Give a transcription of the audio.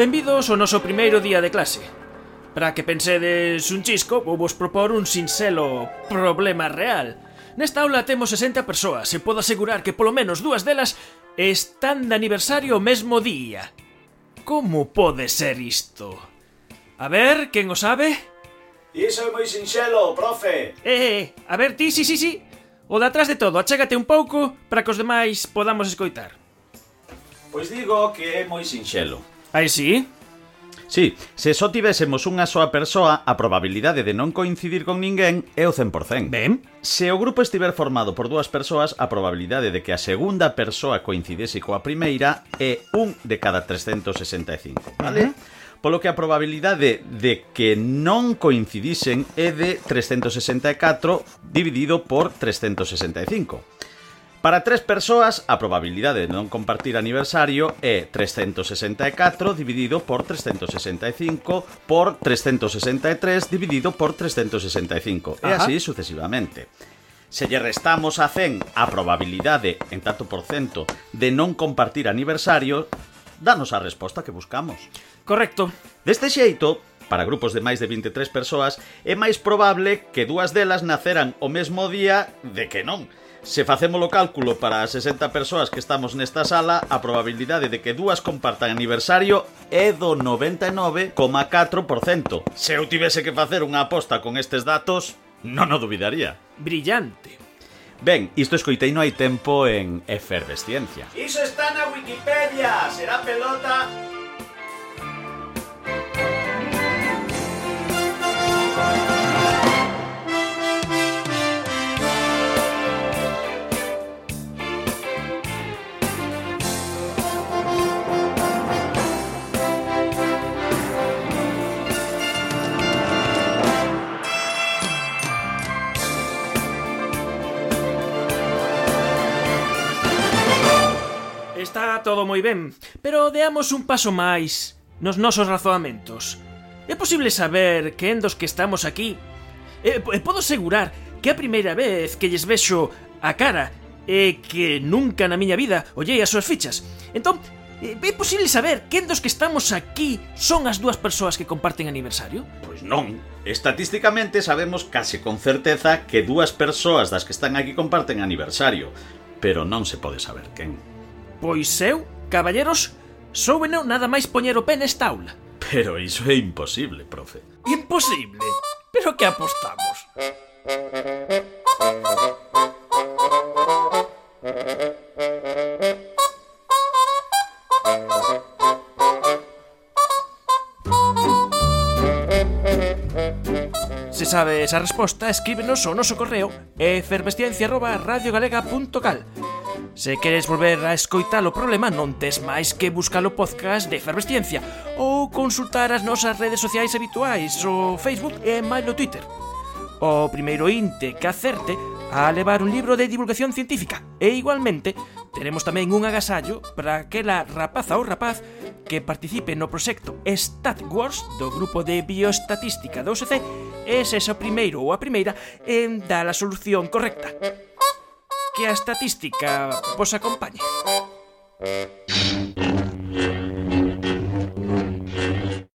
Benvidos ao noso primeiro día de clase. Para que pensedes un chisco, vou vos propor un sinxelo problema real. Nesta aula temos 60 persoas e podo asegurar que polo menos dúas delas están de aniversario o mesmo día. Como pode ser isto? A ver, quen o sabe? Iso é moi sinxelo, profe. Eh, eh, eh a ver ti, si, si, si. O de atrás de todo, achégate un pouco para que os demais podamos escoitar. Pois digo que é moi sinxelo. Aí sí? Sí, se só tivésemos unha soa persoa, a probabilidade de non coincidir con ninguén é o 100%. Ben. Se o grupo estiver formado por dúas persoas, a probabilidade de que a segunda persoa coincidese coa primeira é un de cada 365, vale? Uh -huh. Polo que a probabilidade de que non coincidisen é de 364 dividido por 365. Para tres persoas, a probabilidade de non compartir aniversario é 364 dividido por 365 por 363 dividido por 365 Ajá. e así sucesivamente. Se lle restamos a 100 a probabilidade, en tanto por cento, de non compartir aniversario, danos a resposta que buscamos. Correcto. Deste xeito, para grupos de máis de 23 persoas, é máis probable que dúas delas naceran o mesmo día de que non. Se facemos o cálculo para as 60 persoas que estamos nesta sala, a probabilidade de que dúas compartan aniversario é do 99,4%. Se eu tivese que facer unha aposta con estes datos, non o dubidaría. Brillante. Ben, isto escoitei no hai tempo en Efervesciencia. Iso está na Wikipedia, será pelota Está todo moi ben, pero deamos un paso máis nos nosos razoamentos. É posible saber que dos que estamos aquí... E, e podo asegurar que a primeira vez que lles vexo a cara é que nunca na miña vida ollei as súas fichas. Entón, é posible saber quen dos que estamos aquí son as dúas persoas que comparten aniversario? Pois non. Estatísticamente sabemos case con certeza que dúas persoas das que están aquí comparten aniversario, pero non se pode saber quen. Pois eu, caballeros, soubeno nada máis poñer o pé nesta aula. Pero iso é imposible, profe. Imposible? Pero que apostamos? Se sabes a resposta, escríbenos o noso correo efervesciencia.radiogalega.cal Se queres volver a escoitar o problema non tes máis que buscar o podcast de Efervesciencia ou consultar as nosas redes sociais habituais, o Facebook e máis o Twitter. O primeiro inte que acerte a levar un libro de divulgación científica e igualmente teremos tamén un agasallo para aquela rapaza ou rapaz que participe no proxecto Stat Wars do grupo de bioestatística do UCC e ese o primeiro ou a primeira en dar a solución correcta. Que a estatística vos acompañe.